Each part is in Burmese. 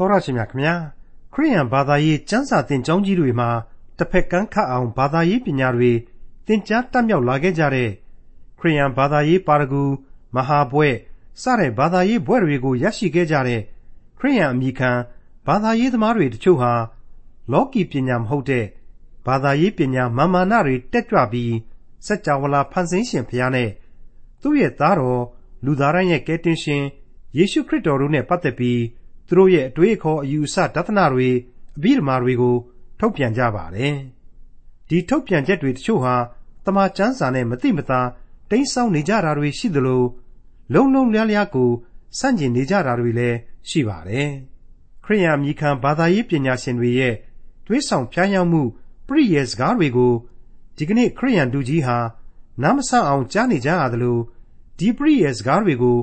တော်ရရှိမြခင်ဗျာခရိယန်ဘာသာရေးကျမ်းစာသင်ကျောင်းကြီးတွေမှာတစ်ဖက်ကန်းခတ်အောင်ဘာသာရေးပညာတွေသင်ကြားတတ်မြောက်လာခဲ့ကြတဲ့ခရိယန်ဘာသာရေးပါရဂူမဟာဘွဲ့စတဲ့ဘာသာရေးဘွဲ့တွေကိုရရှိခဲ့ကြတဲ့ခရိယန်အမိခံဘာသာရေးသမားတွေတချို့ဟာလောကီပညာမဟုတ်တဲ့ဘာသာရေးပညာမာမာနတွေတက်ကြွပြီးစัจ java လာဖန်ဆင်းရှင်ဖျားနဲ့သူ့ရဲ့သားတော်လူသားတိုင်းရဲ့ကယ်တင်ရှင်ယေရှုခရစ်တော်တို့နဲ့ပတ်သက်ပြီး သူတို့ရဲ့အတွေးအခေါ်အယူအဆဒသနာတွေအပြီးဓမ္မာတွေကို ထုတ်ပြန်ကြပါတယ်။ဒီထုတ်ပြန်ချက်တွေတချို့ဟာတမန်ကျမ်းစာနဲ့မသိမသာတိမ်းဆောင်းနေကြတာတွေရှိသလိုလုံလုံလျားလျားကိုစန့်ကျင်နေကြတာတွေလည်းရှိပါတယ်။ခရိယံမိခံဘာသာရေးပညာရှင်တွေရဲ့တွေးဆောင်ဖြားယောင်းမှုပြည့်ရဲ့စကားတွေကိုဒီကနေ့ခရိယံလူကြီးဟာနားမဆအောင်ကြားနေကြရသလိုဒီပြည့်ရဲ့စကားတွေကို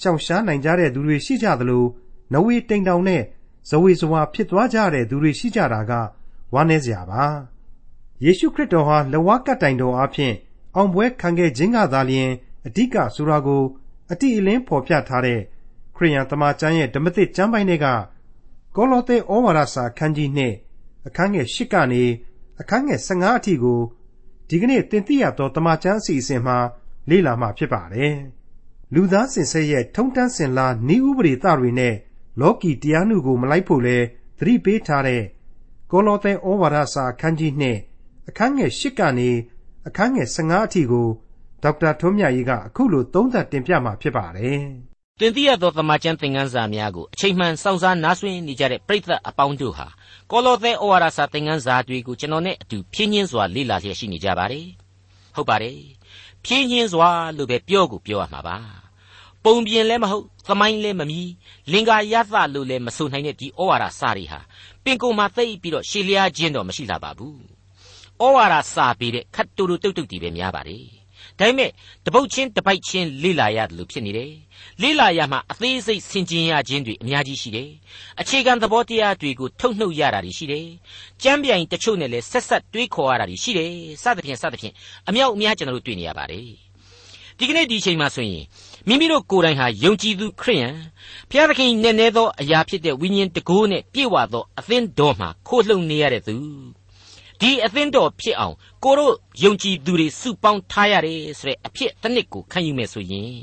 ရှောင်ရှားနိုင်ကြတဲ့သူတွေရှိကြသလို နဝေတိမ်တောင်နဲ့ဇဝေဇဝါဖြစ်သွားကြတဲ့သူတွေရှိကြတာကဝမ်းနည်းစရာပါယေရှုခရစ်တော်ဟာလဝကတိုင်တော်အဖြစ်အောင်ပွဲခံခဲ့ခြင်းကသာလျှင်အဓိကဆိုတာကိုအတိအလင်းဖော်ပြထားတဲ့ခရိယန်တမန်ကျမ်းရဲ့ဓမ္မသစ်ကျမ်းပိုင်းတွေကကောလောသဲဩဝါဒစာခန်းကြီးနှစ်အခန်းငယ်၈ကနေအခန်းငယ်15အထိကိုဒီကနေ့သင်သိရသောတမန်ကျမ်းအစီအစဉ်မှာလေ့လာမှာဖြစ်ပါတယ်။လူသားစင်ဆက်ရဲ့ထုံတန်းစင်လာဤဥပဒေသတွေနဲ့ လောကီတရားနုကို မလိုက်ဖို့လဲသတိပေးထားတဲ့ကောလောသဲဩဝါဒစာအခန်းကြီးနှစ်အခန်းငယ်၈ကနေအခန်းငယ်15အထိကိုဒေါက်တာထွန်းမြတ်ရေးကအခုလိုသုံးသပ်တင်ပြมาဖြစ်ပါတယ်။တင်ပြရသောသမာကျမ်းသင်ခန်းစာများကိုအချိန်မှန်စောင့်စားနားဆွင့်နေကြတဲ့ပရိသတ်အပေါင်းတို့ဟာကောလောသဲဩဝါဒစာသင်ခန်းစာတွေကိုကျွန်တော်နဲ့အတူဖြည်းညင်းစွာလေ့လာလျက်ရှိနေကြပါတယ်။ဟုတ်ပါတယ်။ဖြည်းညင်းစွာလို့ပဲပြောကိုပြောရမှာပါ။ ပုံပြင်လည်းမဟုတ်သမိုင်းလည်းမမီလင်္ကာယသလို့လည်းမဆိုနိုင်တဲ့ဒီဩဝါဒစာတွေဟာပင်ကိုယ်မှာသိပြီးတော့ရှေလျားခြင်းတော့မရှိလာပါဘူးဩဝါဒစာပေတဲ့ခတ်တူတူတုတ်တုတ်တီပဲများပါတယ်ဒါပေမဲ့တပုတ်ချင်းတပိုက်ချင်းလေ့လာရတယ်လို့ဖြစ်နေတယ်လေ့လာရမှအသေးစိတ်ဆင်ခြင်ရခြင်းတွေအများကြီးရှိတယ်အခြေခံသဘောတရားတွေကိုထုတ်နှုတ်ရတာတွေရှိတယ်ကြမ်းပြိုင်တချို့နဲ့လည်းဆက်ဆက်တွေးခေါ်ရတာတွေရှိတယ်စသဖြင့်စသဖြင့်အမြောက်အများကျွန်တော်တို့တွေ့နေရပါတယ်ဒီကနေ့ဒီအချိန်မှာဆိုရင် မိမိတို့ကိုယ်တိုင်ဟာယုံကြည်သူခရိယန်ဘုရားသခင်နဲ့နေသောအရာဖြစ်တဲ့ဝိညာဉ်တကိုးနဲ့ပြည့်ဝသောအသင်းတော်မှာခိုးလှုံနေရတဲ့သူ ဒီအသင်းတော်ဖြစ်အောင်ကိုတို့ယုံကြည်သူတွေစုပေါင်းထားရတယ်ဆိုတဲ့အဖြစ်တစ်နှစ်ကိုခံယူမယ်ဆိုရင်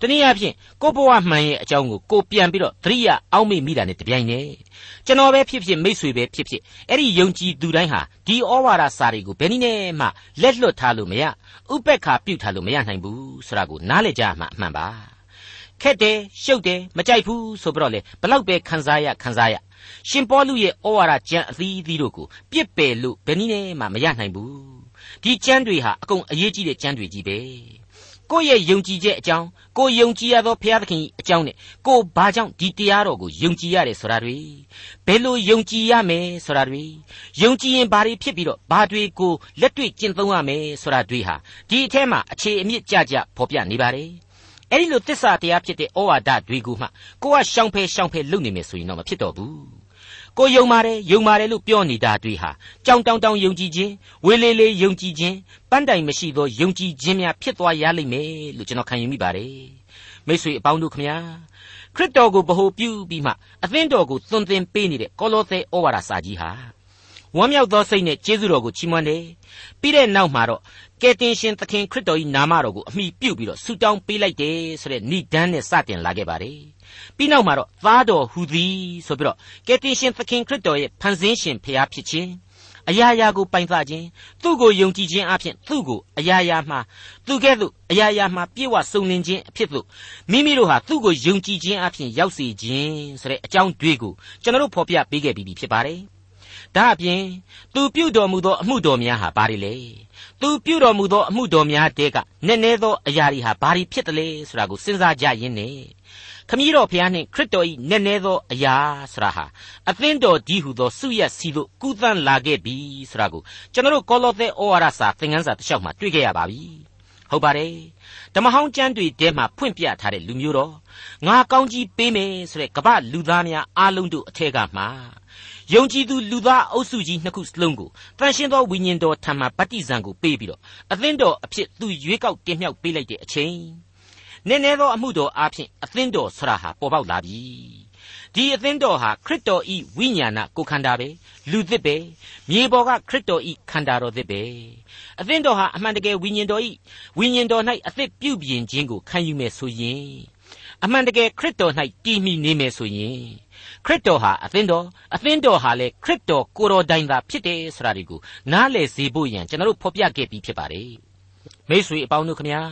တနည်းအားဖြင့်ကိုဘဝမှန်ရဲ့အကြောင်းကိုကိုပြန်ပြီးတော့သတိရအောက်မေ့မိတာနဲ့တပြိုင်နက်ကျွန်တော်ပဲဖြစ်ဖြစ်မိတ်ဆွေပဲဖြစ်ဖြစ်အဲ့ဒီယုံကြည်သူတိုင်းဟာဒီဩဝါဒစာတွေကိုဘယ်နည်းနဲ့မှလက်လွတ်ထားလို့မရဥပက္ခပြုတ်ထားလို့မရနိုင်ဘူးဆိုတာကိုနားလည်ကြမှာအမှန်ပါခက်တယ်ရှုပ်တယ်မကြိုက်ဘူးဆိုပြီးတော့လေဘလောက်ပဲခံစားရခံစားရ ရှင်ပေါလုရဲ့ဩဝါဒကျမ်းအသီးသီးတို့ကိုပြစ်ပယ်လို့ဘယ်နည်းနဲ့မှမရနိုင်ဘူးဒီကျမ်းတွေဟာအကုန်အရေးကြီးတဲ့ကျမ်းတွေကြီးပဲကိုယ့်ရဲ့ယုံကြည်ချက်အကြောင်းကိုယုံကြည်ရသောဘုရားသခင်အကြောင်းနဲ့ကိုဘာကြောင့်ဒီတရားတော်ကိုယုံကြည်ရတယ်ဆိုတာတွေဘယ်လိုယုံကြည်ရမယ်ဆိုတာတွေယုံကြည်ရင်ဘာတွေဖြစ်ပြီးတော့ဘာတွေကိုလက်တွေ့ကျင့်သုံးရမယ်ဆိုတာတွေဟာဒီအထဲမှာအခြေအမြစ်ကြကြဖော်ပြနေပါတယ် အဲ့ဒီလိုတစ္ဆာတရားဖြစ်တဲ့ဩဝါဒတွေကိုမှကိုကရှောင်ဖယ်ရှောင်ဖယ်လုပ်နေမယ်ဆိုရင်တော့မဖြစ်တော့ဘူးကိုယုံပါတယ်ယုံပါတယ်လို့ပြောနေတာတွေဟာကြောင်တောင်တောင်ယုံကြည်ခြင်းဝေလေးလေးယုံကြည်ခြင်းပန်းတိုင်မရှိသောယုံကြည်ခြင်းများဖြစ်သွားရလိမ့်မယ်လို့ကျွန်တော်ခံယူမိပါတယ်မိတ်ဆွေအပေါင်းတို့ခမညာခရစ်တော်ကိုဗဟုပြုပြီးမှအသင်းတော်ကိုသွန်သင်ပေးနေတဲ့ကောလောသဲဩဝါဒစာကြီးဟာဝမ်းမြောက်သောစိတ်နဲ့ကျေးဇူးတော်ကိုချီးမွမ်းတယ်ပြီးတဲ့နောက်မှာတော့ ကယ်တင်ရှင်သခင်ခရစ်တော်၏နာမတော်ကိုအမိပြုတ်ပြီးတော့ဆုတောင်းပေးလိုက်တယ်ဆိုတဲ့ဏိဒန်းနဲ့စတင်လာခဲ့ပါတယ်ပြီးနောက်မှာတော့သားတော်ဟူသည်ဆိုပြီးတော့ကယ်တင်ရှင်သခင်ခရစ်တော်ရဲ့ဖန်ဆင်းရှင်ဖျားဖြစ်ခြင်းအရာရာကိုပိုင်သခြင်းသူ့ကိုယုံကြည်ခြင်းအပြင်သူ့ကိုအရာရာမှာသူကဲ့သို့အရာရာမှာပြည့်ဝစုံလင်ခြင်းအဖြစ်သို့မိမိတို့ဟာသူ့ကိုယုံကြည်ခြင်းအပြင်ရောက်စေခြင်းဆိုတဲ့အကြောင်းတွေကိုကျွန်တော်တို့ဖော်ပြပေးခဲ့ပြီးဖြစ်ပါတယ်ဒါအပြင်သူပြုတော်မူသောအမှုတော်များဟာဘာတွေလဲ သူပြုတော်မူသောအမှုတော်များတဲကနည်းနည်းသောအရာတွေဟာဘာတွေဖြစ်တယ်လဲဆိုတာကိုစဉ်းစားကြရင်းနဲ့ခမည်းတော်ဖျားနှင့်ခရစ်တော်၏နည်းနည်းသောအရာဆိုတာဟာအသင်းတော်ဒီဟုသောစုရက်စီတို့ကုသန့်လာခဲ့ပြီဆိုတာကိုကျွန်တော်တို့ကောလောသဲဩဝါဒစာသင်ခန်းစာတစ်လျှောက်မှာတွေ့ခဲ့ရပါပြီဟုတ်ပါတယ်ဓမ္မဟောင်းကျမ်းတွေထဲမှာဖွင့်ပြထားတဲ့လူမျိုးတော်ငါကောင်းကြီးပေးမယ်ဆိုတဲ့ကပ္ပလူသားများအားလုံးတို့အထက်ကမှာ ယုံကြည်သူလူသားအုပ်စုကြီးနှစ်ခုစလုံးကိုတန်ရှင်းသောဝိညာဉ်တော်ထံမှဗတ္တိဇံကိုပေးပြီးတော့အသင်းတော်အဖြစ်သူရွေးကောက်တင်မြှောက်ပေးလိုက်တဲ့အချိန်နည်းနည်းသောအမှုတော်အားဖြင့်အသင်းတော်ဆရာဟာပေါ်ပေါက်လာပြီတဒီအသင်းတော်ဟာခရစ်တော်ဤဝိညာဏကိုခန္ဓာပဲလူသစ်ပဲမြေပေါ်ကခရစ်တော်ဤခန္ဓာတော်သစ်ပဲအသင်းတော်ဟာအမှန်တကယ်ဝိညာဉ်တော်ဤဝိညာဉ်တော်၌အသစ်ပြုပြင်ခြင်းကိုခံယူမယ်ဆိုရင် အမှန်တကယ်ခရစ်တော်၌တည်မီနေမယ်ဆိုရင်ခရစ်တော်ဟာအသင်းတော်အသင်းတော်ဟာလည်းခရစ်တော်ကိုယ်တော်တိုင်သာဖြစ်တယ်ဆိုတာဒီကိုနားလည်စေဖို့ရန်ကျွန်တော်တို့ဖော်ပြခဲ့ပြီးဖြစ်ပါတယ်မိတ်ဆွေအပေါင်းတို့ခမညာ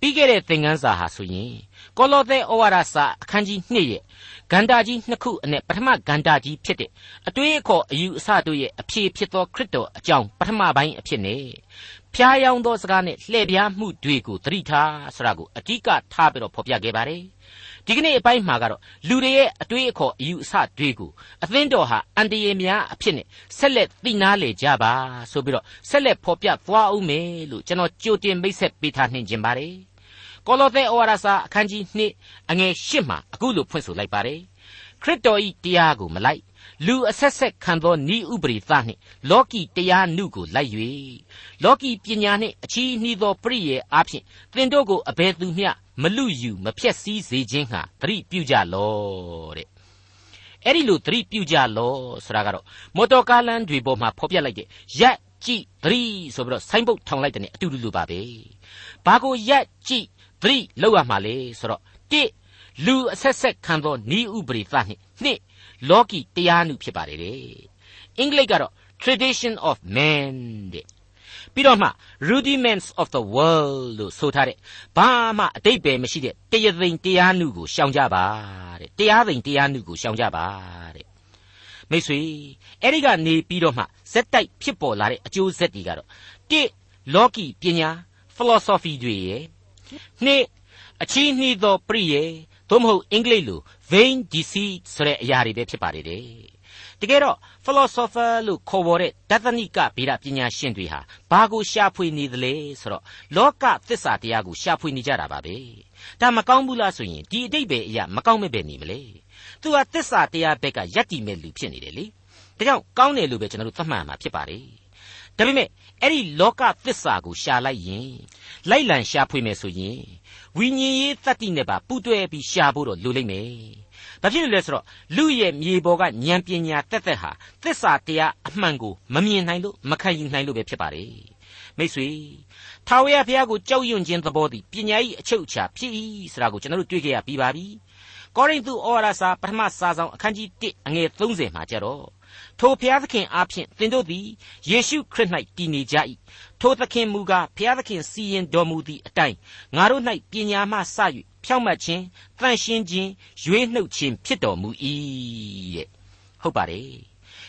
ပြီးခဲ့တဲ့သင်ခန်းစာဟာဆိုရင်ကောလောသဲဩဝါဒစာအခန်းကြီး2ရဲ့ဂန္ဓာကြီးနှစ်ခုအနက်ပထမဂန္ဓာကြီးဖြစ်တဲ့အတွေးအခေါ်အယူအဆတို့ရဲ့အဖြေဖြစ်သောခရစ်တော်အကြောင်းပထမပိုင်းအဖြစ်နဲ့ ဖျားယောင်းသောစကားနဲ့လှည့်ပြားမှုတွေကိုသတိထားဆိုတာကိုအဓိကထားပြီးတော့ဖော်ပြခဲ့ပါတယ်ဒီကနေ့အပိုင်းမှာကတော့လူတွေရဲ့အတွေးအခေါ်အယူအဆတွေကိုအသင်းတော်ဟာအန်တရေများအဖြစ်နဲ့ဆက်လက်သိနာလေကြပါဆိုပြီးတော့ဆက်လက်ဖော်ပြသွားအောင်မယ်လို့ကျွန်တော်ကြိုတင်မိတ်ဆက်ပေးထားနှင်ခြင်းပါတယ်ကောလောသဲဩဝါဒစာအခန်းကြီး2အငယ်8မှာအခုလိုဖွင့်ဆိုလိုက်ပါတယ်ခရစ်တော်ဤတရားကိုမလိုက် လူအဆက်ဆက်ခံသောဤဥပရိသနှင့်လောကီတရားနုကိုလိုက်၍လောကီပညာနှင့်အချီးနှီးသောပရိယေအားဖြင့်သင်တို့ကိုအဘယ်သူမျှမလူယူမဖြက်စည်းစေခြင်းဟာသတိပြုကြလောတဲ့အဲ့ဒီလိုသတိပြုကြလောဆိုတာကတော့မော်တော်ကားလမ်းတွေပေါ်မှာဖော်ပြလိုက်တဲ့ရက်ကြည့်သတိဆိုပြီးတော့ဆိုင်းပုတ်ထောင်လိုက်တဲ့အတူတူလိုပါပဲဘာကိုရက်ကြည့်သတိလောက်ရမှာလေဆိုတော့တိ လူအဆက်ဆက်ခံသောဤဥပရိသနှင့်နှစ်လောကီတရားနုဖြစ်ပါတယ်တဲ့အင်္ဂလိပ်ကတော့ tradition of man တဲ့ပြီးတော့မှ rudiments of the world လို့ဆိုထားတဲ့ဘာမှအတိတ်ပဲမရှိတဲ့တရားသိမ်တရားနုကိုရှောင်ကြပါတဲ့တရားသိမ်တရားနုကိုရှောင်ကြပါတဲ့မိတ်ဆွေအဲ့ဒီကနေပြီးတော့မှဇက်တိုက်ဖြစ်ပေါ်လာတဲ့အကျိုးဆက်တွေကတော့တစ်လောကီပညာ philosophy တွေရဲ့နှစ်အချီးနှီးသောပရိယေ သို့မဟုတ်အင်္ဂလိပ်လို vain deceit ဆိုတဲ့အရာတွေပဲဖြစ်ပါတယ်တဲ့တကယ်တော့ philosopher လို့ခေါ်ပေါ်တဲ့ဒသနိကဗေဒပညာရှင်တွေဟာဘာကိုရှာဖွေနေသလဲဆိုတော့လောကသစ္စာတရားကိုရှာဖွေနေကြတာပါပဲဒါမကောင်းဘူးလားဆိုရင်ဒီအတိတ်ပဲအရာမကောင်းမဲ့ပဲနေမလဲသူဟာသစ္စာတရားဘက်ကယက်တီမဲ့လူဖြစ်နေတယ်လေဒါကြောင့်ကောင်းတယ်လို့ပဲကျွန်တော်တို့သတ်မှတ်မှာဖြစ်ပါတယ်ဒါပေမဲ့အဲ့ဒီလောကသစ္စာကိုရှာလိုက်ရင်လိုက်လံရှာဖွေမယ်ဆိုရင် ဝိညာဉ်ရေးတတ္တိနဲ့ပါပူးတွဲပြီးရှာဖို့တော့လိုလိမ့်မယ်။ဘာဖြစ်လို့လဲဆိုတော့လူရဲ့မြေပေါ်ကဉာဏ်ပညာတက်တက်ဟာသစ္စာတရားအမှန်ကိုမမြင်နိုင်လို့မခံယူနိုင်လို့ပဲဖြစ်ပါလေ။မိတ်ဆွေထာဝရဘုရားကိုကြောက်ရွံ့ခြင်းသဘောတည်ပညာ၏အချုပ်အခြာဖြစ်၏ဆိုတာကိုကျွန်တော်တို့တွေ့ကြရပြီးပါပြီ။ကောရိန္သုဩဝါဒစာပထမစာဆောင်အခန်းကြီး1အငယ်30မှာကျတော့ထိုဘုရားသခင်အားဖြင့်သင်တို့သည်ယေရှုခရစ်၌တည်နေကြ၏ ထိုသခင်မူကားဘုရားသခင်စီရင်တော်မူသည့်အတိုင်းငါတို့၌ပညာမှစ၍ဖြောင့်မတ်ခြင်းတန်ရှင်းခြင်းရွေးနှုတ်ခြင်းဖြစ်တော်မူ၏တဲ့ဟုတ်ပါတယ်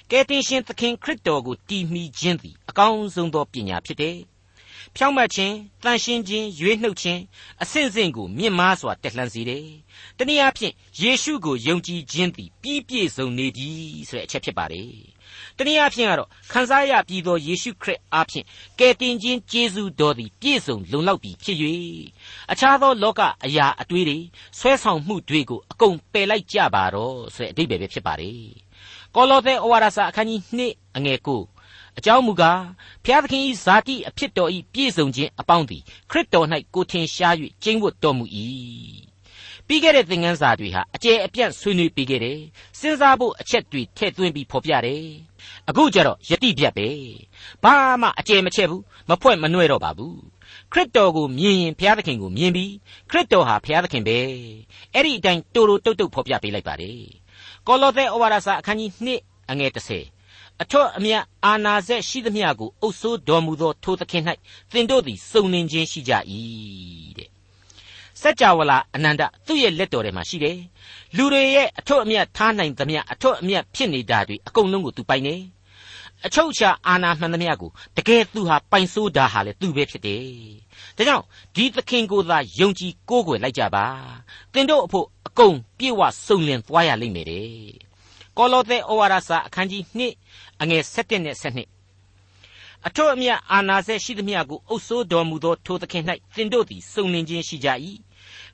ကယ်တင်ရှင်သခင်ခရစ်တော်ကိုတည်မီခြင်းသည်အကောင်းဆုံးသောပညာဖြစ်တယ်ဖြောင့်မတ်ခြင်းတန်ရှင်းခြင်းရွေးနှုတ်ခြင်းအစဉ်စဉ်ကိုမြင့်မားစွာတက်လှမ်းစေတယ်။တနည်းအားဖြင့်ယေရှုကိုယုံကြည်ခြင်းသည်ပြီးပြည့်စုံနေပြီဆိုတဲ့အချက်ဖြစ်ပါတယ်။ တနည်းအားဖြင့်ကတော့ခံစားရပြီးသောယေရှုခရစ်အားဖြင့်ကယ်တင်ခြင်းကျေးဇူးတော်သည်ပြည့်စုံလုံလောက်ပြီဖြစ်၍အခြားသောလောကအရာအတွေးတွေဆွဲဆောင်မှုတွေကိုအကုန်ပယ်လိုက်ကြပါတော့ဆိုတဲ့အဓိပ္ပာယ်ပဲဖြစ်ပါတယ်။ကောလောသဲဩဝါဒစာအခန်းကြီး2အငယ်9အကြောင်းမူကားဖျားသခင်၏ဇာတိအဖြစ်တော်၏ပြည့်စုံခြင်းအပေါင်းသည်ခရစ်တော်၌ကိုထင်ရှား၍ကျင့်ဝတ်တော်မူ၏ ပြီးခဲ့တဲ့သင်ခန်းစာတွေဟာအကျယ်အပြန့်ဆွေးနွေးပြီးခဲ့တယ်စဉ်းစားဖို့အချက်တွေထည့်သွင်းပြီးဖော်ပြတယ်အခုကျတော့ယတိပြတ်ပဲဘာမှအကျယ်မချက်ဘူးမဖွဲ့မနှွဲတော့ပါဘူးခရစ်တော်ကိုမြင်ရင်ဘုရားသခင်ကိုမြင်ပြီးခရစ်တော်ဟာဘုရားသခင်ပဲအဲ့ဒီအတိုင်းတူတူတုတ်တုတ်ဖော်ပြပေးလိုက်ပါတယ်ကောလောသဲဩဝါဒစာအခန်းကြီး2အငယ်30အထွတ်အမြတ်အာနာစက်ရှိသမျှကိုအုပ်ဆိုးတော်မူသောထိုသခင်၌သင်တို့သည်စုံလင်ခြင်းရှိကြ၏တဲ့ စัจ java လာအနန္တသူ့ရဲ့လက်တော်ထဲမှာရှိတယ်လူတွေရဲ့အထွတ်အမြတ်ထားနိုင်သမျှအထွတ်အမြတ်ဖြစ်နေတာတွေအကုန်လုံးကိုသူပိုင်နေအချုပ်အခြာအာဏာမှန်သမျှကိုတကယ်သူဟာပိုင်ဆိုးတာဟာလေသူပဲဖြစ်တယ်။ဒါကြောင့်ဒီသခင်ကိုသာယုံကြည်ကိုးကွယ်လိုက်ကြပါ။သင်တို့အဖို့အကုန်ပြေဝစုံလင်သွားရလိမ့်မယ်တဲ့။ကောလောသဲဩဝါဒစာအခန်းကြီး2အငယ်7နဲ့7အထွတ်အမြတ်အာနာစေရှိသမျှကိုအုပ်ဆိုးတော်မူသောထိုသခင်၌သင်တို့သည်စုံလင်ခြင်းရှိကြ၏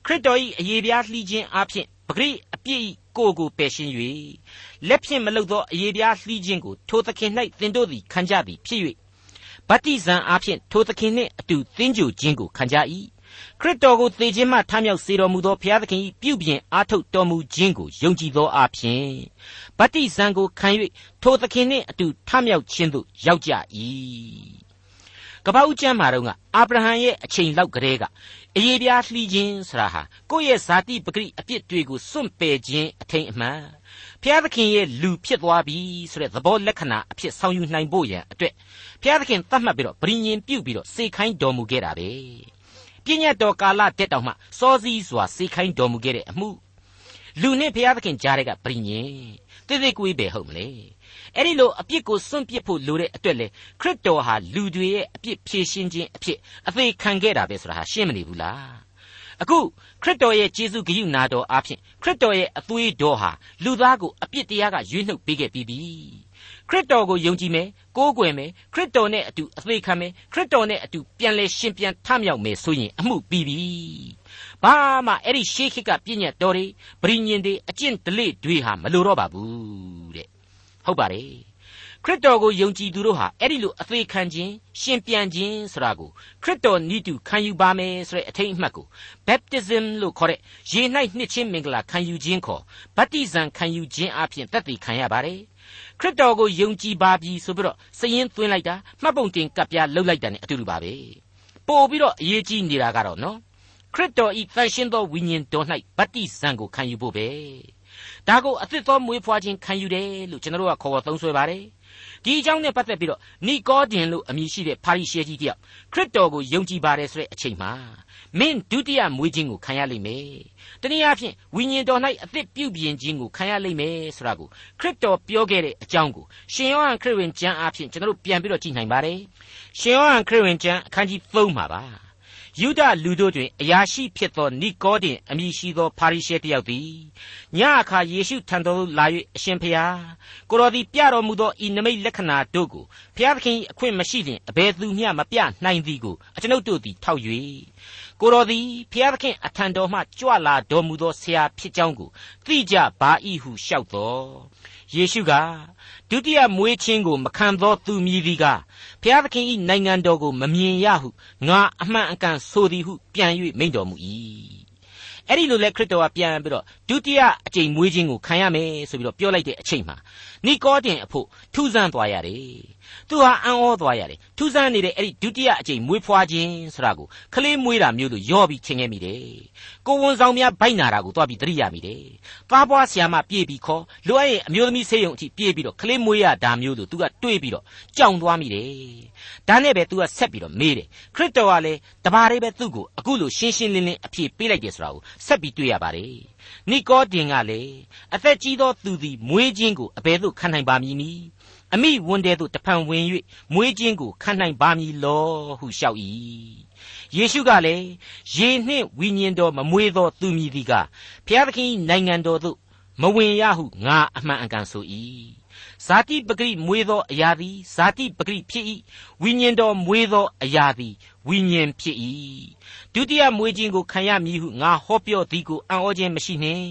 ခရစ်တော်၏အယေပြားလှီးခြင်းအပြင်ပဂရိအပြည့်၏ကိုကိုပယ်ရှင်း၍လက်ဖြင့်မလုသောအယေပြားလှီးခြင်းကိုထိုသခင်၌သင်တို့သည်ခံကြသည်ဖြစ်၍ဗတ္တိဇံအပြင်ထိုသခင်နှင့်အတူသင်ကြိုခြင်းကိုခံကြ၏ခရစ်တော်ကိုသေခြင်းမှထမြောက်စေတော်မူသောဘုရားသခင်၏ပြုပြင်အားထုတ်တော်မူခြင်းကိုယုံကြည်သောအဖြစ်ဗတ္တိဇံကိုခံ၍ထိုသခင်နှင့်အတူထမြောက်ခြင်းသို့ရောက်ကြ၏ကပ္ပဦးကျမ်းမှာတော့ကအာဗြဟံရဲ့အချိန်လောက်ကလေးက အရေးပြားလှီးခြင်းဆရာဟာကိုယ့်ရဲ့ဇာတိပဂရိအပြစ်တွေကိုစွန့်ပယ်ခြင်းအထိန်အမှန်ဖျားသခင်ရဲ့လူဖြစ်သွားပြီဆိုတဲ့သဘောလက္ခဏာအဖြစ်ဆောင်ယူနိုင်ဖို့ရန်အတွက်ဖျားသခင်သတ်မှတ်ပြီးတော့ဗြိညင်ပြုတ်ပြီးတော့စေခိုင်းတော်မူခဲ့တာပဲပြည့်ညတ်တော်ကာလတက်တောင်မှစောစည်းစွာစေခိုင်းတော်မူခဲ့တဲ့အမှု လူနဲ့ဖျားသခင်ကြားတဲ့ကဗြိညင်တိတိကွေးပဲဟုတ်မလဲအဲ့ဒီလိုအပြစ်ကိုစွန့်ပစ်ဖို့လိုတဲ့အတွက်လေခရစ်တော်ဟာလူတွေရဲ့အပြစ်ဖြေရှင်းခြင်းအဖြစ်အသေးခံခဲ့တာပဲဆိုတာဟာရှင်းမနေဘူးလားအခုခရစ်တော်ရဲ့ကျေးဇူးဂရုနာတော်အားဖြင့်ခရစ်တော်ရဲ့အသွေးတော်ဟာလူသားကိုအပြစ်တရားကရွေးနှုတ်ပေးခဲ့ပြီးပြီခရစ်တော်ကိုယုံကြည်မယ်ကိုးကွယ်မယ်ခရစ်တော်နဲ့အတူအသေးခံမယ်ခရစ်တော်နဲ့အတူပြန်လဲရှင်ပြန်ထမြောက်မယ်ဆိုရင်အမှုပြီးပြီ ဘာမှအဲ့ဒီရှေးခေတ်ကပြည့်ညတ်တော်တွေဗြိညင်တွေအကျင့်ဒလိတွေဟာမလိုတော့ပါဘူးတဲ့ဟုတ်ပါတယ်ခရစ်တော်ကိုယုံကြည်သူတို့ဟာအဲ့ဒီလိုအသေးခံခြင်းရှင်ပြန်ခြင်းဆိုတာကိုခရစ်တော်ဤတူခံယူပါမယ်ဆိုတဲ့အထိတ်အမှတ်ကို baptism လို့ခေါ်တဲ့ရေ၌နှစ်ချင်းမင်္ဂလာခံယူခြင်းခေါ်ဗတ္တိဇံခံယူခြင်းအပြင်သက်သေခံရပါတယ်ခရစ်တော်ကိုယုံကြည်ပါပြီဆိုပြီးတော့စည်ရင်သွင်းလိုက်တာမှတ်ပုံတင်ကပ်ပြားလှုပ်လိုက်တာ ਨੇ အတူတူပါပဲပို့ပြီးတော့အရေးကြီးနေတာကတော့နော် ခရစ်တော်ဤတန်ရှင်းသောဝိညာဉ်တော်၌ဗတ္တိဇံကိုခံယူဖို့ပဲဒါကိုအသစ်သောမွေးဖွားခြင်းခံယူတယ်လို့ကျွန်တော်တို့ကခေါ်သုံးဆွဲပါတယ်ဒီအကြောင်းနဲ့ပတ်သက်ပြီးတော့နီကောဒင်လို့အမည်ရှိတဲ့ပါရိရှဲကြီးတယောက်ခရစ်တော်ကိုယုံကြည်ပါတယ်ဆိုတဲ့အချိန်မှာမင်းဒုတိယမွေးခြင်းကိုခံရလိမ့်မယ်။တနည်းအားဖြင့်ဝိညာဉ်တော်၌အသစ်ပြုပြင်ခြင်းကိုခံရလိမ့်မယ်ဆိုတာကိုခရစ်တော်ပြောခဲ့တဲ့အကြောင်းကိုရှင်ယောဟန်ခရစ်ဝင်ကျမ်းအားဖြင့်ကျွန်တော်တို့ပြန်ပြီးတော့ကြည့်နိုင်ပါတယ်။ရှင်ယောဟန်ခရစ်ဝင်ကျမ်းအခန်းကြီး3မှာပါ။ ယုဒလူတို့တွင်အရာရှိဖြစ်သောနိကောဒင်အမည်ရှိသောဖာရိရှဲတယောက်သည်ညအခါယေရှုထံသို့လာ၍အရှင်ဖျားကိုတော်သည်ပြတော်မူသောဤနမိတ်လက္ခဏာတို့ကိုဖျားသခင်အခွင့်မရှိလျင်အဘယ်သူမျှမပြနိုင်သည်ကိုအကျွန်ုပ်တို့သည်ထောက်၍ကိုတော်သည်ဖျားသခင်အထံတော်မှကြွလာတော်မူသောဆရာဖြစ်ကြောင်းကိုသိကြပါ၏ဟုလျှောက်တော် ယေရှုကဒုတိယမွေးခြင်းကိုမခံသောသူမည်သည်ကဖျားသခင်၏နိုင်ငံတော်ကိုမမြင်ရဟုငါအမှန်အကန်ဆိုသည်ဟုပြန်၍မိန့်တော်မူ၏အဲ့ဒီလိုလဲခရစ်တော်ကပြန်ပြီးတော့ဒုတိယအကြိမ်မွေးခြင်းကိုခံရမယ်ဆိုပြီးတော့ပြောလိုက်တဲ့အချိန်မှာနိကောတင်အဖို့ထူးဆန်းသွားရတယ် သူဟာအံ့ဩသွားရတယ်ထူးဆန်းနေတဲ့အဲ့ဒီဒုတိယအကြိမ်မွေးဖွားခြင်းဆိုတာကိုခလေးမွေးတာမျိုးလို့ယောပြီးထင်ခဲ့မိတယ်ကိုဝန်ဆောင်များဗိုက်နာတာကိုသွားပြီးသတိရမိတယ်သားပွားဆရာမပြေးပြီးခေါ်လိုအပ်ရင်အမျိုးသမီးဆေးရုံအထိပြေးပြီးတော့ခလေးမွေးရတာမျိုးလို့သူကတွေးပြီးတော့ကြောင်သွားမိတယ်ဒါနဲ့ပဲသူကဆက်ပြီးတော့မေးတယ်ခရစ်တော်ကလည်းတပါးလေးပဲသူ့ကိုအခုလိုရှင်းရှင်းလင်းလင်းအဖြေပေးလိုက်တယ်ဆိုတာကိုဆက်ပြီးတွေ့ရပါတယ်နိကောဒင်ကလည်းအသက်ကြီးသောသူသည်မွေးခြင်းကိုအဘယ်သို့ခံနိုင်ပါမည်နည်း အမိဝန်တဲသို့တဖန်ဝင်၍မွေးခြင်းကိုခံနိုင်ပါမည်လောဟုလျှောက်၏ယေရှုကလည်းရေနှင့်ဝိညာဉ်တော်မမွေးသောသူမည်သည်ကဘုရားသခင်နိုင်ငံတော်သို့မဝင်ရဟုငါအမှန်အကန်ဆို၏ ဇာတိပဂရိမွေးသောအရာသည်ဇာတိပဂရိဖြစ်၏ဝိညာဉ်တော်မွေးသောအရာသည်ဝိညာဉ်ဖြစ်၏ဒုတိယမွေးခြင်းကိုခံရမည်ဟုငါဟောပြောသည်ကိုအံ့ဩခြင်းမရှိနှင့်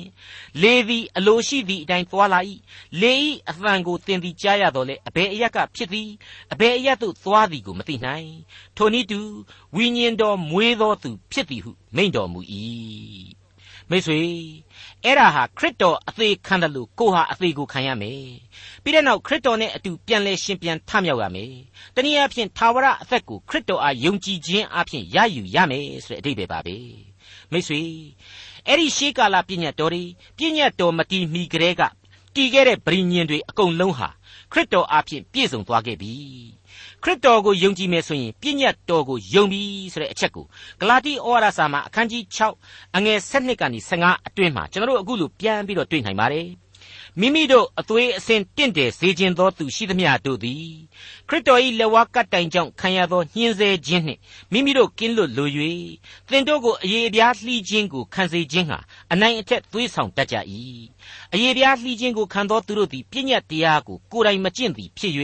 လေသည်အလိုရှိသည့်အတိုင်းသွားလာ၏လေ၏အသံကိုသင်သည်ကြားရတော့လေအဘယ်အရက်ကဖြစ်သည်အဘယ်အရက်သို့သွားသည်ကိုမသိနိုင်ထိုနည်းတူဝိညာဉ်တော်မွေးသောသူဖြစ်သည်ဟုမိန့်တော်မူ၏မိတ်ဆွေ အဲ့ဒါဟာခရစ်တော်အသေးခံတယ်လို့ကိုဟာအသေးကိုခံရမယ်ပြီးတဲ့နောက်ခရစ်တော်နဲ့အတူပြန်လဲရှင်ပြန်ထမြောက်ရမယ်တနည်းအားဖြင့်သာဝရအသက်ကိုခရစ်တော်အားယုံကြည်ခြင်းအပြင်ရယူရမယ်ဆိုတဲ့အဓိပ္ပာယ်ပါပဲမိတ်ဆွေအဲ့ဒီရှေးကာလပြည့်ညတ်တော်တွေပြည့်ညတ်တော်မတီမီကလေးကတည်ခဲ့တဲ့ဗြိညင်တွေအကုန်လုံးဟာခရစ်တော်အားဖြင့်ပြည့်စုံသွားခဲ့ပြီခ ရစ်တော်ကိုယုံကြည်မယ်ဆိုရင်ပြည့်ညတ်တော်ကိုယုံပြီဆိုတဲ့အချက်ကိုဂလာတိဩဝါဒစာမှာအခန်းကြီး6အငယ်7ကနေ15အတွင်းမှာကျွန်တော်တို့အခုလိုပြန်ပြီးတော့တွေ့နိုင်ပါတယ် မိမိတို့အသွေးအဆင်တင့်တယ်စေခြင်းသောသူရှိသမျှတို့သည်ခရစ်တော်၏လက်ဝါးကပ်တိုင်ကြောင့်ခံရသောညှင်းဆဲခြင်းနှင့်မိမိတို့ကင်းလွတ်လို၍သင်တို့ကိုအယေပြားလှီးခြင်းကိုခံစေခြင်းဟာအနိုင်အထက်သွေးဆောင်တတ်ကြ၏အယေပြားလှီးခြင်းကိုခံသောသူတို့သည်ပြည့်ညတ်တရားကိုကိုယ်တိုင်မကျင့်သည်ဖြစ်၍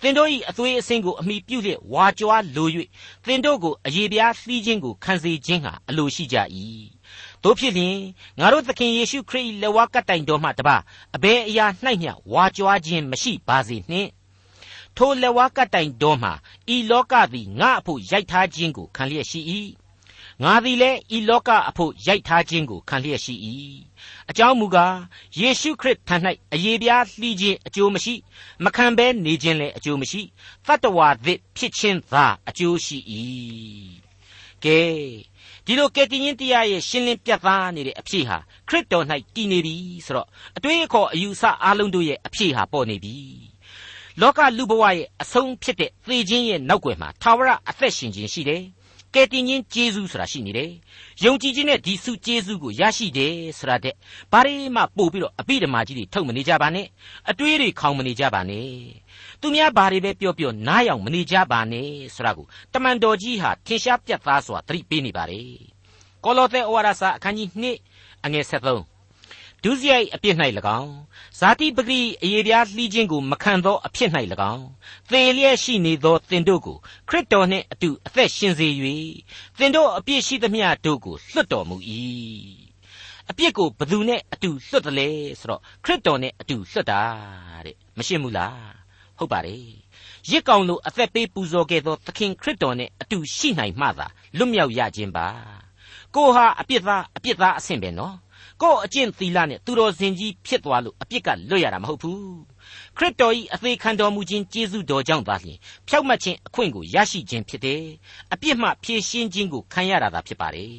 သင်တို့၏အသွေးအဆင်ကိုအမိပြုလျက်ဝါကြွားလို၍သင်တို့ကိုအယေပြားလှီးခြင်းကိုခံစေခြင်းဟာအလိုရှိကြ၏ တို့ဖြစ်လျင်ငါတို့သခင်ယေရှုခရစ်၏လက်ဝါးကတိုင်တော်မှတပါအဘယ်အရာ၌မျှဝါကြွားခြင်းမရှိပါစေနှင့်ထိုလက်ဝါးကတိုင်တော်မှဤလောကသည်ငါအဖို့ရိုက်ထားခြင်းကိုခံလျက်ရှိ၏ငါသည်လည်းဤလောကအဖို့ရိုက်ထားခြင်းကိုခံလျက်ရှိ၏အကြောင်းမူကားယေရှုခရစ်ထံ၌အယေပြားလှီးခြင်းအကျိုးမရှိ မခံဘဲနေခြင်းလည်းအကျိုးမရှိတတ္တဝါသစ်ဖြစ်ခြင်းသာအကျိုးရှိ၏ကဲ ဒီလိုကယ်တင်ရှင်တရားရဲ့ရှင်းလင်းပြတ်သားနေတဲ့အဖြစ်ဟာခရစ်တော်၌တည်နေပြီဆိုတော့အတွေးအခေါ်အယူဆအလုံးတို့ရဲ့အဖြစ်ဟာပေါ်နေပြီလောကလူဘဝရဲ့အဆုံးဖြစ်တဲ့သေခြင်းရဲ့နောက်ွယ်မှာသာဝရအသက်ရှင်ခြင်းရှိတယ်ကယ်တင်ရှင်ဂျေဇုဆိုတာရှိနေတယ်။ယုံကြည်ခြင်းနဲ့ဒီစုဂျေဇုကိုရရှိတယ်ဆိုတာတဲ့ဘာတွေမှပို့ပြီးတော့အပိဓမ္မာကြီးတွေထုတ်မနေကြပါနဲ့။အတွေးတွေခေါင်မနေကြပါနဲ့။ သူများဘာတွေပဲပြောပြောနားယောင်မနေကြပါနဲ့ဆိုတာကိုတမန်တော်ကြီးဟာထင်ရှားပြတ်သားစွာသတိပေးနေပါတယ်။ကောလောသဲဩဝါဒစာအခန်းကြီး2အငယ်73ဒုစရိုက်အပြစ်၌၎င်းဇာတိပဂိအယေပြားလှီးခြင်းကိုမခံသောအဖြစ်၌၎င်းသေလျက်ရှိနေသောသင်တို့ကိုခရစ်တော်နှင့်အတူအသက်ရှင်စေ၍သင်တို့အပြစ်ရှိသမျှတို့ကိုလွတ်တော်မူ၏အပြစ်ကိုဘသူနဲ့အတူလွတ်တယ်လဲဆိုတော့ခရစ်တော်နဲ့အတူလွတ်တာတဲ့မရှင်းဘူးလား ဟုတ်ပါတယ်ရစ်ကောင်လိုအသက်ပေးပူဇော်ခဲ့သောသခင်ခရစ်တော်နဲ့အတူရှိနိုင်မှသာလွတ်မြောက်ရခြင်းပါကိုဟာအပြစ်သားအပြစ်သားအဆင့်ပဲနော်ကို့အကျင့်သီလနဲ့သူတော်စင်ကြီးဖြစ်သွားလို့အပြစ်ကလွတ်ရတာမဟုတ်ဘူးခရစ်တော်၏အသေးခံတော်မူခြင်းကျေးဇူးတော်ကြောင့်သာလျှင်ဖြောက်မှတ်ခြင်းအခွင့်ကိုရရှိခြင်းဖြစ်တယ်အပြစ်မှဖြေရှင်းခြင်းကိုခံရတာသာဖြစ်ပါတယ်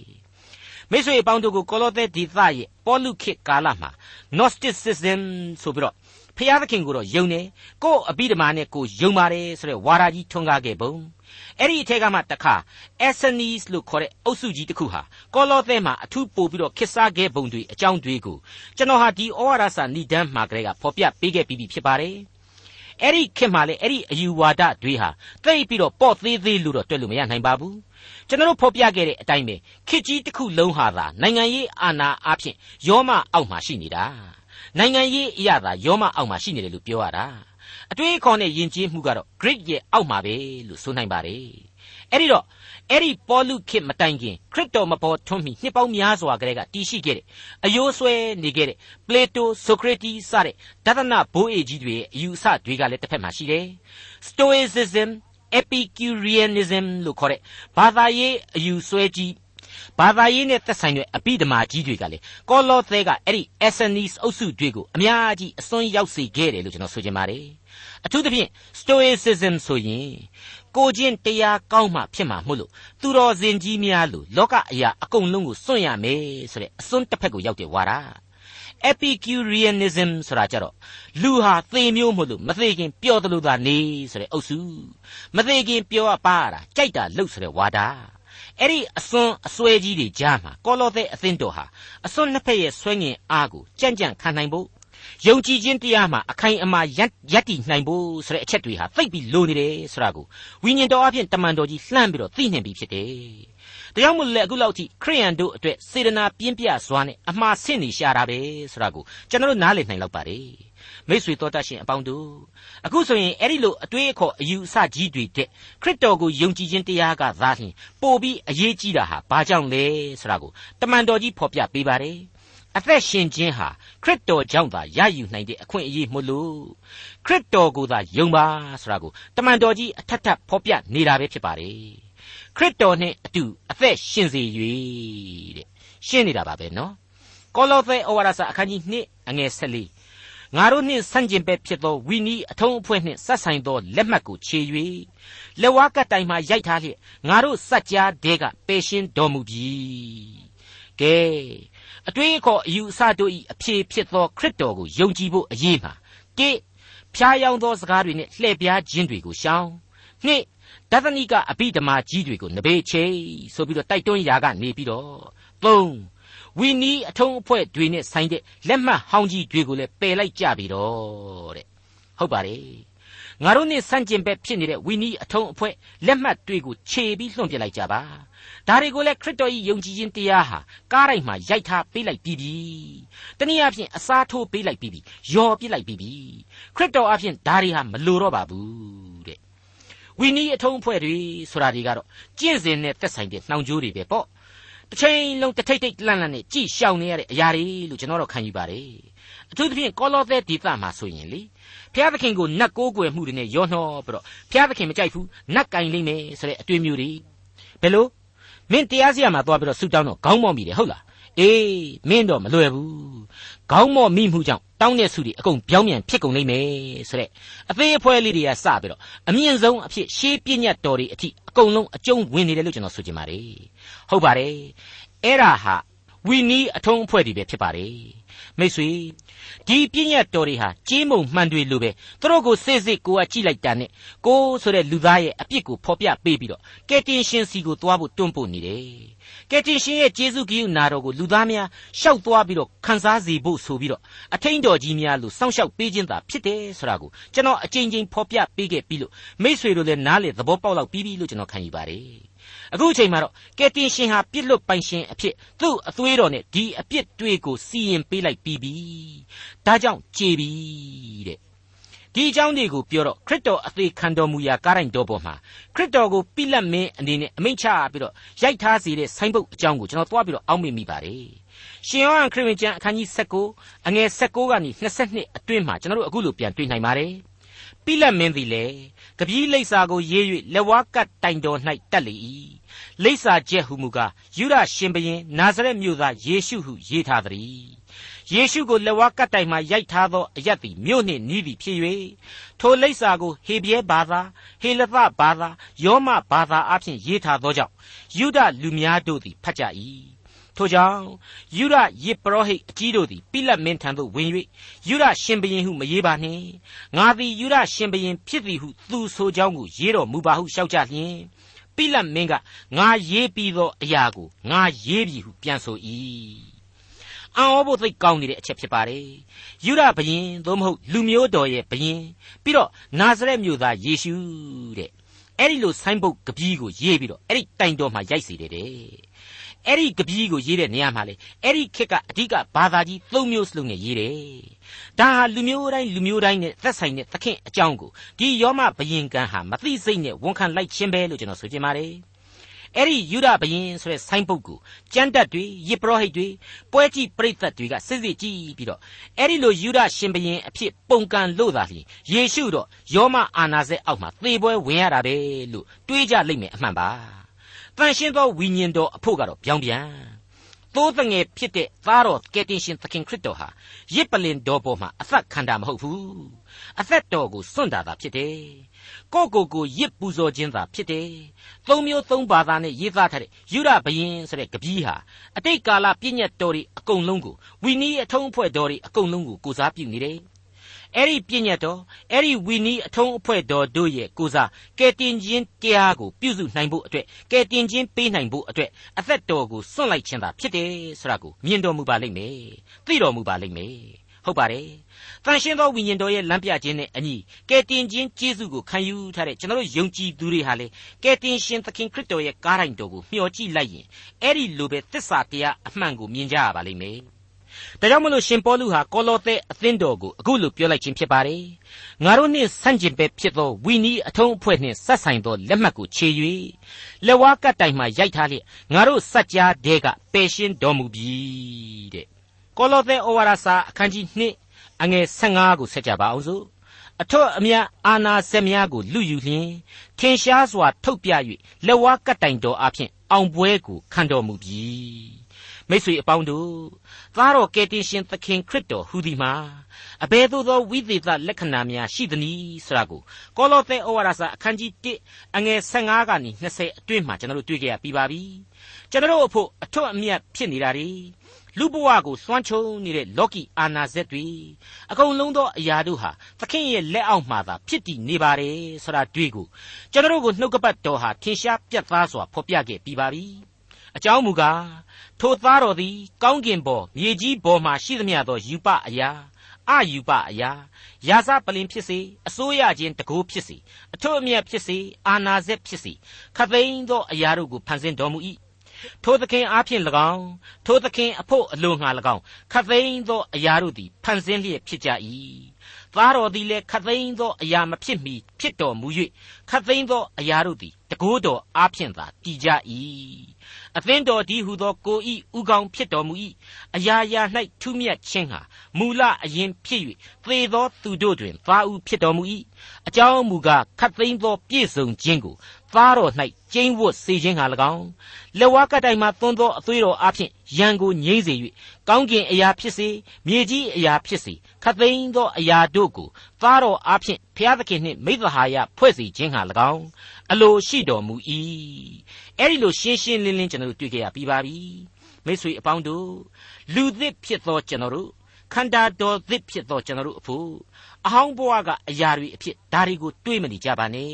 မိတ်ဆွေအပေါင်းတို့ကိုကောလောသဲဒေသရဲ့ပေါလုခေတ်ကာလမှာ Gnosticism ဆိုပြီးတော့ ဖျားသခင်ကိုတော့ယုံတယ်ကို့အပိဓမာနဲ့ကိုယုံပါတယ်ဆိုတဲ့ဝါဒကြီးထွန်းကားခဲ့ပုံအဲ့ဒီအထက်ကမှတခါ Essenes လို့ခေါ်တဲ့အုပ်စုကြီးတစ်ခုဟာကောလောသဲမှာအထူးပို့ပြီးတော့ခစ်စားခဲ့ပုံတွေအကြောင်းတွေကိုကျွန်တော်ဟာဒီဩဝါဒစာဏိဒန်းမှာကလေးကဖော်ပြပေးခဲ့ပြီးပြီဖြစ်ပါတယ်အဲ့ဒီခင်မှာလေအဲ့ဒီအယူဝါဒတွေဟာသိပြီးတော့ပေါ့သေးသေးလို့တော့တွေ့လို့မရနိုင်ပါဘူးကျွန်တော်တို့ဖော်ပြခဲ့တဲ့အတိုင်းပဲခစ်ကြီးတစ်ခုလုံးဟာသာနိုင်ငံရေးအာဏာအဖြစ်ယောမအောက်မှာရှိနေတာ နိုင်ငံရေးအရသာယောမအောက်မှာရှိနေတယ်လို့ပြောရတာအတွေးအခေါ်နဲ့ယဉ်ကျေးမှုကတော့ Greek ရဲ့အောက်မှာပဲလို့ဆိုနိုင်ပါတယ်အဲ့ဒီတော့အဲ့ဒီပေါလုခေတ်မတိုင်ခင်ခရစ်တော်မပေါ်ထွန်းမီနှစ်ပေါင်းများစွာကလေးကတည်ရှိခဲ့တဲ့အယိုးဆွဲနေခဲ့တဲ့ပလေတိုဆိုကရတီစတဲ့ဒသနဘိုးအေကြီးတွေရဲ့အယူအဆတွေကလည်းတစ်ဖက်မှာရှိတယ် Stoicism Epicureanism လို့ခေါ်တဲ့ဘာသာရေးအယူဆွဲကြီး ဘာသာရေးနဲ့သက်ဆိုင်တဲ့အပိဓမာကြီးတွေကလေကောလောသဲကအဲ့ဒီ Essenes အုပ်စုတွေကိုအများကြီးအစွန်းရောက်စေခဲ့တယ်လို့ကျွန်တော်ဆိုချင်ပါတယ်အထူးသဖြင့် Stoicism ဆိုရင်ကိုချင်းတရားကောင်းမှဖြစ်မှာမို့လို့သူတော်စင်ကြီးများလို့လောကအရာအကုန်လုံးကိုစွန့်ရမယ်ဆိုတဲ့အစွန်းတစ်ဖက်ကိုရောက်တယ်ဝါဒ Epicureanism ဆိုတာကြတော့လူဟာသေမျိုးမို့လို့မသေးခင်ပျော်တယ်လို့သာနေဆိုတဲ့အုပ်စုမသေးခင်ပျော်ပါတာကြိုက်တာလှုပ်ဆိုတဲ့ဝါဒ အဲ့ဒီအစွန်းအစွဲကြီးတွေကြားမှာကောလောသဲအသင်းတော်ဟာအစွန်းနှစ်ဖက်ရဲ့ဆွဲငင်အားကိုကြံ့ကြံ့ခံနိုင်ဖို့ယုံကြည်ခြင်းတရားမှာအခိုင်အမာယက်တည်နိုင်ဖို့ဆိုတဲ့အချက်တွေဟာသိပ်ပြီးလိုနေတယ်ဆိုတာကိုဝိညာဉ်တော်အဖြစ်တမန်တော်ကြီးလှမ်းပြီးတော့သိနှင်ပြီးဖြစ်တယ်။ဒါကြောင့်မို့လဲအခုလောက်ထိခရိယန်တို့အတွက်စေတနာပြင်းပြစွာနဲ့အမှားဆင့်နေရှာတာပဲဆိုတာကိုကျွန်တော်တို့နားလည်နိုင်လောက်ပါတယ်။ မိတ်ဆွေတော်တတ်ရှင်အပေါင်းတို့အခုဆိုရင်အဲ့ဒီလိုအတွေးအခေါ်အယူအဆကြီးတွေတဲ့ခရစ်တော်ကိုယုံကြည်ခြင်းတရားကသာလျှင်ပို့ပြီးအရေးကြီးတာဟာဘာကြောင့်လဲဆိုတာကိုတမန်တော်ကြီးဖော်ပြပေးပါတယ်။အသက်ရှင်ခြင်းဟာခရစ်တော်ကြောင့်သာရယူနိုင်တဲ့အခွင့်အရေးမို့လို့ခရစ်တော်ကိုသာယုံပါဆိုတာကိုတမန်တော်ကြီးအထက်ထပ်ဖော်ပြနေတာပဲဖြစ်ပါတယ်ခရစ်တော်နဲ့အတူအသက်ရှင်စေ၍တဲ့ရှင်းနေတာပါပဲနော်ကောလောသဲဩဝါဒစာအခန်းကြီး2အငယ်14 ငါတို့နှင့်ဆန့်ကျင်ဘက်ဖြစ်သောဝီနီအထုံးအဖွဲ့နှင့်ဆက်ဆိုင်သောလက်မှတ်ကိုခြေ၍လက်ဝါးကတိုင်မှရိုက်ထားလျက်ငါတို့စัจ जा တဲကပယ်ရှင်းတော်မူပြီကဲအတွေးအခေါ်အယူအဆတို့၏အဖြေဖြစ်သောခရစ်တော်ကိုယုံကြည်ဖို့အရေးမှာတိဖျားယောင်းသောစကားတွေနဲ့လှည့်ပြားခြင်းတွေကိုရှောင်နှစ်ဒသနိကအဘိဓမ္မာကြီးတွေကိုနဘေးချိဆိုပြီးတော့တိုက်တွန်းရာကနေပြီးတော့သုံး ဝီနီးအထုံးအဖွဲ့တွေနဲ့ဆိုင်တဲ့လက်မှတ်ဟောင်းကြီးတွေကိုလည်းပယ်လိုက်ကြပြီတော့တဲ့ဟုတ်ပါတယ်ငါတို့နဲ့ဆန့်ကျင်ဘက်ဖြစ်နေတဲ့ဝီနီးအထုံးအဖွဲ့လက်မှတ်တွေကိုခြေပြီးလွှင့်ပြလိုက်ကြပါဒါတွေကိုလည်းခရစ်တော်၏ယုံကြည်ခြင်းတရားဟာကားတိုင်းမှာရိုက်ထားပေးလိုက်ပြီးပြီတနည်းအားဖြင့်အစားထိုးပေးလိုက်ပြီးပြီယော်ပြစ်လိုက်ပြီးပြီခရစ်တော်အားဖြင့်ဒါတွေဟာမလိုတော့ပါဘူးတဲ့ဝီနီးအထုံးအဖွဲ့တွေဆိုတာတွေကတော့ကျင့်စဉ်နဲ့သက်ဆိုင်တဲ့နှောင်ကြိုးတွေပဲပေါ့ တစ်ချိန်လုံးတထိတ်ထိတ်လန့်လန့်နဲ့ကြည်ရှောင်နေရတဲ့အရာတွေလို့ကျွန်တော်တို့ခံယူပါတယ်အထူးသဖြင့်ကောလောသဲဒေသမှာဆိုရင်လေဘုရားသခင်ကိုနတ်ကိုးကွယ်မှုတွေနဲ့ရောနှောပြီးတော့ဘုရားသခင်မကြိုက်ဘူးနတ်ကင်လိမ့်မယ်ဆိုတဲ့အတွေ့မျိုးတွေဘယ်လိုမင်းတရားစီရမှာသွားပြီးတော့ဆူတောင်းတော့ခေါင်းမော့မိတယ်ဟုတ်လားအေးမင်းတော့မလွယ်ဘူး ခေါင်းမော့မိမှုကြောင့်တောင်းတဲ့ဆုတွေအကုန်ပြောင်းပြန်ဖြစ်ကုန်လိမ့်မယ်ဆိုတဲ့အသေးအဖွဲလေးတွေကစပြီးတော့အမြင့်ဆုံးအဖြစ်ရှေးပြည့်ညတ်တော်တွေအထိအကုန်လုံးအကျုံးဝင်နေတယ်လို့ကျွန်တော်ဆိုချင်ပါတယ်ဟုတ်ပါတယ်အဲ့ဒါဟာ ဝီနီးအထုံးအဖွဲ့တွေပဲဖြစ်ပါတယ်မိတ်ဆွေဒီပြည့်ညတ်တော်တွေဟာကြီးမုံမှန်တွေလိုပဲသူတို့ကိုစစ်စစ်ကိုကကြည့်လိုက်တာနဲ့ကိုဆိုတဲ့လူသားရဲ့အပြစ်ကိုဖော်ပြပေးပြီးတော့ကယ်တင်ရှင်စီကိုသွားဖို့တွန်းပို့နေတယ်ကယ်တင်ရှင်ရဲ့ကျေးဇူးကရုဏာတော်ကိုလူသားများရှောက်သွားပြီးတော့ခံစားစေဖို့ဆိုပြီးတော့အထင်းတော်ကြီးများလို့စောင့်ရှောက်ပေးခြင်းသာဖြစ်တယ်ဆိုတာကိုကျွန်တော်အကြိမ်ကြိမ်ဖော်ပြပေးခဲ့ပြီးလို့မိษွေတို့လည်းနားလေသဘောပေါက်လောက်ပြီးပြီလို့ကျွန်တော်ခံယူပါတယ် အခုအချိန်မှာတော့ကယ်တင်ရှင်ဟာပြစ်လွတ်ပိုင်ရှင်အဖြစ်သူ့အသွေးတော်နဲ့ဒီအပြစ်တွေကိုစီရင်ပေးလိုက်ပြီးပြီဒါကြောင့်ကြေပြီတဲ့ဒီအကြောင်းတွေကိုပြောတော့ခရစ်တော်အသေးခံတော်မူရာကားတိုင်းတော်ပေါ်မှာခရစ်တော်ကိုပြိလက်မင်းအနေနဲ့အမိန့်ချပြီးတော့ရိုက်ထားစေတဲ့ဆိုင်းပုတ်အကြောင်းကိုကျွန်တော်သွားပြီးတော့အောက်မေ့မိပါတယ်ရှင်ယောဟန်ခရစ်ဝင်ကျမ်းအခန်းကြီး19အငယ်19ကနေ22အတွင်းမှာကျွန်တော်တို့အခုလိုပြန်တွေ့နိုင်ပါတယ်ပိလတ်မင်းသည်လည်းကပီးလိပ်စာကိုရေး၍လက်ဝါးကတ်တိုင်တော်၌တက်လေ၏ လိပ်စာချက်ဟုမူကားယူရရှင်ဘရင်နာဇရက်မြို့သားယေရှုဟုရေးထားသည်ယေရှုကိုလက်ဝါးကတ်တိုင်မှရိုက်ထားသောအရက်သည်မြို့နှင့်နီးသည်ဖြစ်၍ထိုလိပ်စာကိုဟေဘရဲဘာသာဟေလသဘာသာယောမဘာသာအဖြစ်ရေးထားသောကြောင့်ယူဒလူများတို့သည်ဖတ်ကြ၏ထိုကြောင့်ယူရယေပရောဟိတ်အကြီးတို့သည်ပိလတ်မင်းထံသို့ဝင်၍ယူရရှင်ဘရင်ဟုမရေးပါနှင့်ငါသည်ယူရရှင်ဘရင်ဖြစ်သည်ဟုသူဆိုကြောင်းကိုရေးတော်မူပါဟုလျှောက်ကြလျင် ပိလတ်မင်းကငါရေးပြီးသောအရာကိုငါရေးပြီဟုပြန်ဆို၏အံ့ဩဖို့သိကောင်းနေတဲ့အချက်ဖြစ်ပါတယ်ယူရဘရင်သို့မဟုတ်လူမျိုးတော်ရဲ့ဘရင်ပြီးတော့နာဇရက်မြို့သားယေရှုတဲ့အဲ့ဒီလိုဆိုင်းပုတ်ကပီးကိုရေးပြီးတော့အဲ့ဒီတိုင်တော်မှာရိုက်စီတယ်တဲ့ အဲ့ဒီကပီးကိုရေးတဲ့နေရာမှာလေအဲ့ဒီခေတ်ကအဓိကဘာသာကြီး၃မျိုးစလုံးနဲ့ရေးတယ်။ဒါဟာလူမျိုးတိုင်းလူမျိုးတိုင်းနဲ့သက်ဆိုင်တဲ့သခင်အကြောင်းကိုဒီယောမဘယင်ကံဟာမသိစိတ်နဲ့ဝန်ခံလိုက်ခြင်းပဲလို့ကျွန်တော်ဆိုချင်ပါတယ်။အဲ့ဒီယူဒဘယင်ဆိုတဲ့ဆိုင်းပုတ်ကိုကျမ်းတက်တွေယေပရောဟိတ်တွေပွဲကြည့်ပရိသတ်တွေကစစ်စစ်ကြည့်ပြီးတော့အဲ့ဒီလိုယူဒရှင်ဘယင်အဖြစ်ပုံကံလို့သာလျှင်ယေရှုတော့ယောမအာနာဇက်အောက်မှာသေပွဲဝင်ရတာပဲလို့တွေးကြလိမ့်မယ်အမှန်ပါ။ တန်ရှင်းသောဝိညာဉ်တော်အဖို့ကတော့ပြောင်းပြန်သိုးတငယ်ဖြစ်တဲ့သားတော်ကယ်တင်ရှင်သခင်ခရစ်တော်ဟာရစ်ပလင်တော်ပေါ်မှာအသက်ခံတာမဟုတ်ဘူးအသက်တော်ကိုစွန့်တာသာဖြစ်တယ်ကိုကိုကိုရစ်ပူဇော်ခြင်းသာဖြစ်တယ်သုံးမျိုးသုံးဘာသာနဲ့ရေးသားထားတဲ့ယူရဘယင်းဆိုတဲ့ကပီးဟာအတိတ်ကာလပြည့်ညတ်တော်တွေအကုန်လုံးကိုဝီနီးအထုံးအဖွဲ့တော်တွေအကုန်လုံးကိုကိုစားပြုနေတယ် အဲ့ဒီပြည့်ညတ်တော်အဲ့ဒီဝီနီးအထုံးအဖွဲ့တော်တို့ရဲ့ကိုစားကဲတင်ခြင်းတရားကိုပြုစုနိုင်ဖို့အတွက်ကဲတင်ခြင်းပေးနိုင်ဖို့အတွက်အသက်တော်ကိုစွန့်လိုက်ခြင်းသာဖြစ်တယ်ဆိုတာကိုမြင်တော်မူပါလိမ့်မယ်သိတော်မူပါလိမ့်မယ်ဟုတ်ပါတယ်။တန်ရှင်းသောဝိညာဉ်တော်ရဲ့လမ်းပြခြင်းနဲ့အညီကယ်တင်ခြင်းကျေးဇူးကိုခံယူထားတဲ့ကျွန်တော်တို့ယုံကြည်သူတွေဟာလေကယ်တင်ရှင်သခင်ခရစ်တော်ရဲ့ကားတိုင်းတော်ကိုမျှော်ကြည့်လိုက်ရင်အဲ့ဒီလိုပဲသစ္စာတရားအမှန်ကိုမြင်ကြရပါလိမ့်မယ်။ ဒါကြောင့်မလို့ရှင်ပေါလုဟာကောလောသဲအသင်းတော်ကိုအခုလိုပြောလိုက်ခြင်းဖြစ်ပါတယ်။ငါတို့နှင့်ဆန့်ကျင်ဘက်ဖြစ်သောဝီနီးအထုံးအဖွဲ့နှင့်ဆက်ဆိုင်သောလက်မှတ်ကိုခြေ၍လက်ဝါးကတ်တိုင်မှရိုက်ထားလျက်ငါတို့စัจ जा တဲကပယ်ရှင်းတော်မူပြီတဲ့။ကောလောသဲဩဝါဒစာအခန်းကြီး2အငယ်15ကိုဆက်ကြပါအောင်စို့။အထွတ်အမြတ်အာနာစက်များကိုလူယူလျင်ထင်ရှားစွာထုတ်ပြ၍လက်ဝါးကတ်တိုင်တော်အဖျင်အောင်ပွဲကိုခံတော်မူပြီ မိတ်ဆွေအပေါင်းတို့သားတော်ကယ်တင်ရှင်သခင်ခရစ်တော်ဟူသည်မှာအဘယ်သို့သောဝိသေသလက္ခဏာများရှိသနည်းဆိုတာကိုကောလောသဲဩဝါဒစာအခန်းကြီး1အငယ်15ကနေ20အတွင်းမှာကျွန်တော်တို့တွေ့ကြရပြီးပါပြီကျွန်တော်တို့အဖို့အထွတ်အမြတ်ဖြစ်နေတာတွေလူဘဝကိုစွမ်းချုံနေတဲ့လောကီအာနာဇက်တွေအကုန်လုံးသောအရာတို့ဟာသခင်ရဲ့လက်အောက်မှာသာဖြစ်တည်နေပါတယ်ဆိုတာတွေ့ကိုကျွန်တော်တို့ကိုနှုတ်ကပတ်တော်ဟာထင်ရှားပြတ်သားစွာဖော်ပြခဲ့ပြီးပါပြီ အကြောင်းမူကားထိုသားတော်သည် ကောင်းကင်ပေါ်မြေကြီးပေါ်မှရှိသမျှသောယူပအရာအယူပအရာယာစပလင်ဖြစ်စေအစိုးရချင်းတကိုးဖြစ်စေအထွတ်အမြတ်ဖြစ်စေအာနာဇက်ဖြစ်စေခသိန်းသောအရာတို့ကိုဖန်ဆင်းတော်မူ၏ထိုသခင်အားဖြင့်၎င်းထိုသခင်အဖို့အလိုငှာ၎င်းခသိန်းသောအရာတို့သည်ဖန်ဆင်းလျက်ဖြစ်ကြ၏ သားတော်သည်လည်းခသိန်းသောအရာမဖြစ်မီဖြစ်တော်မူ၍ခသိန်းသောအရာတို့သည်တကိုးတော်အားဖြင့်သာတည်ကြ၏အသင်းတော်ဒီဟုသောကိုဤဥကောင်းဖြစ်တော်မူ၏အရာရာ၌ထူးမြတ်ခြင်းဟာမူလအရင်ဖြစ်၍သေသောသူတို့တွင်သားဥဖြစ်တော်မူ၏အကြောင်းမူကားခတ်သိမ်းသောပြည့်စုံခြင်းကို သားတော်၌ကျင်းဝတ်စေခြင်းဟာ၎င်းလက်ဝါးကတိုင်မှသွန်းသောအသွေးတော်အဖျင်ရန်ကိုငြိမ့်စေ၍ကောင်းကင်အရာဖြစ်စေမြေကြီးအရာဖြစ်စေခတ်သိမ်းသောအရာတို့ကိုသားတော်အဖျင်ဖျားသခင်နှင့်မိသဟာယဖွဲ့စေခြင်းဟာ၎င်းအလိုရှိတော်မူ၏အဲ့ဒီလိုရှင်းရှင်းလင်းလင်းကျွန်တော်တို့တွေ့ကြရပြီးပါပြီမိတ်ဆွေအပေါင်းတို့လူသစ်ဖြစ်သောကျွန်တော်တို့ခန္ဓာတော်သစ်ဖြစ်သောကျွန်တော်တို့အဖို့အဟောင်းဘဝကအရာတွေအဖြစ်ဒါတွေကိုတွေးမနေကြပါနဲ့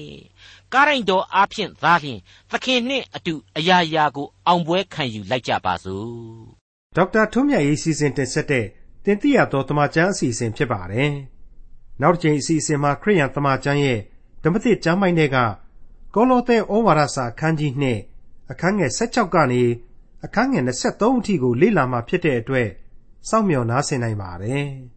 ကားရိုင်တော်အားဖြင့်သာလျှင်သခင်နှင့်အတူအရာရာကိုအောင်ပွဲခံယူလိုက်ကြပါစို့ဒေါက်တာထွန်းမြတ်ရေးစီစဉ်တင်ဆက်တဲ့တင်ပြတော်တမချန်းအစီအစဉ်ဖြစ်ပါတယ်နောက်တစ်ချိန်အစီအစဉ်မှာခရိယန်တမချန်းရဲ့ဓမ္မသစ်ကျမ်းပိုင်းတွေကကောလောသဲဩဝါဒစာအခန်းကြီး2အခန်းငယ်16ကနေအခန်းငယ်23အထိကိုလေ့လာမှဖြစ်တဲ့အတွက်စောင့်မျှော်နားဆင်နိုင်ပါတယ်။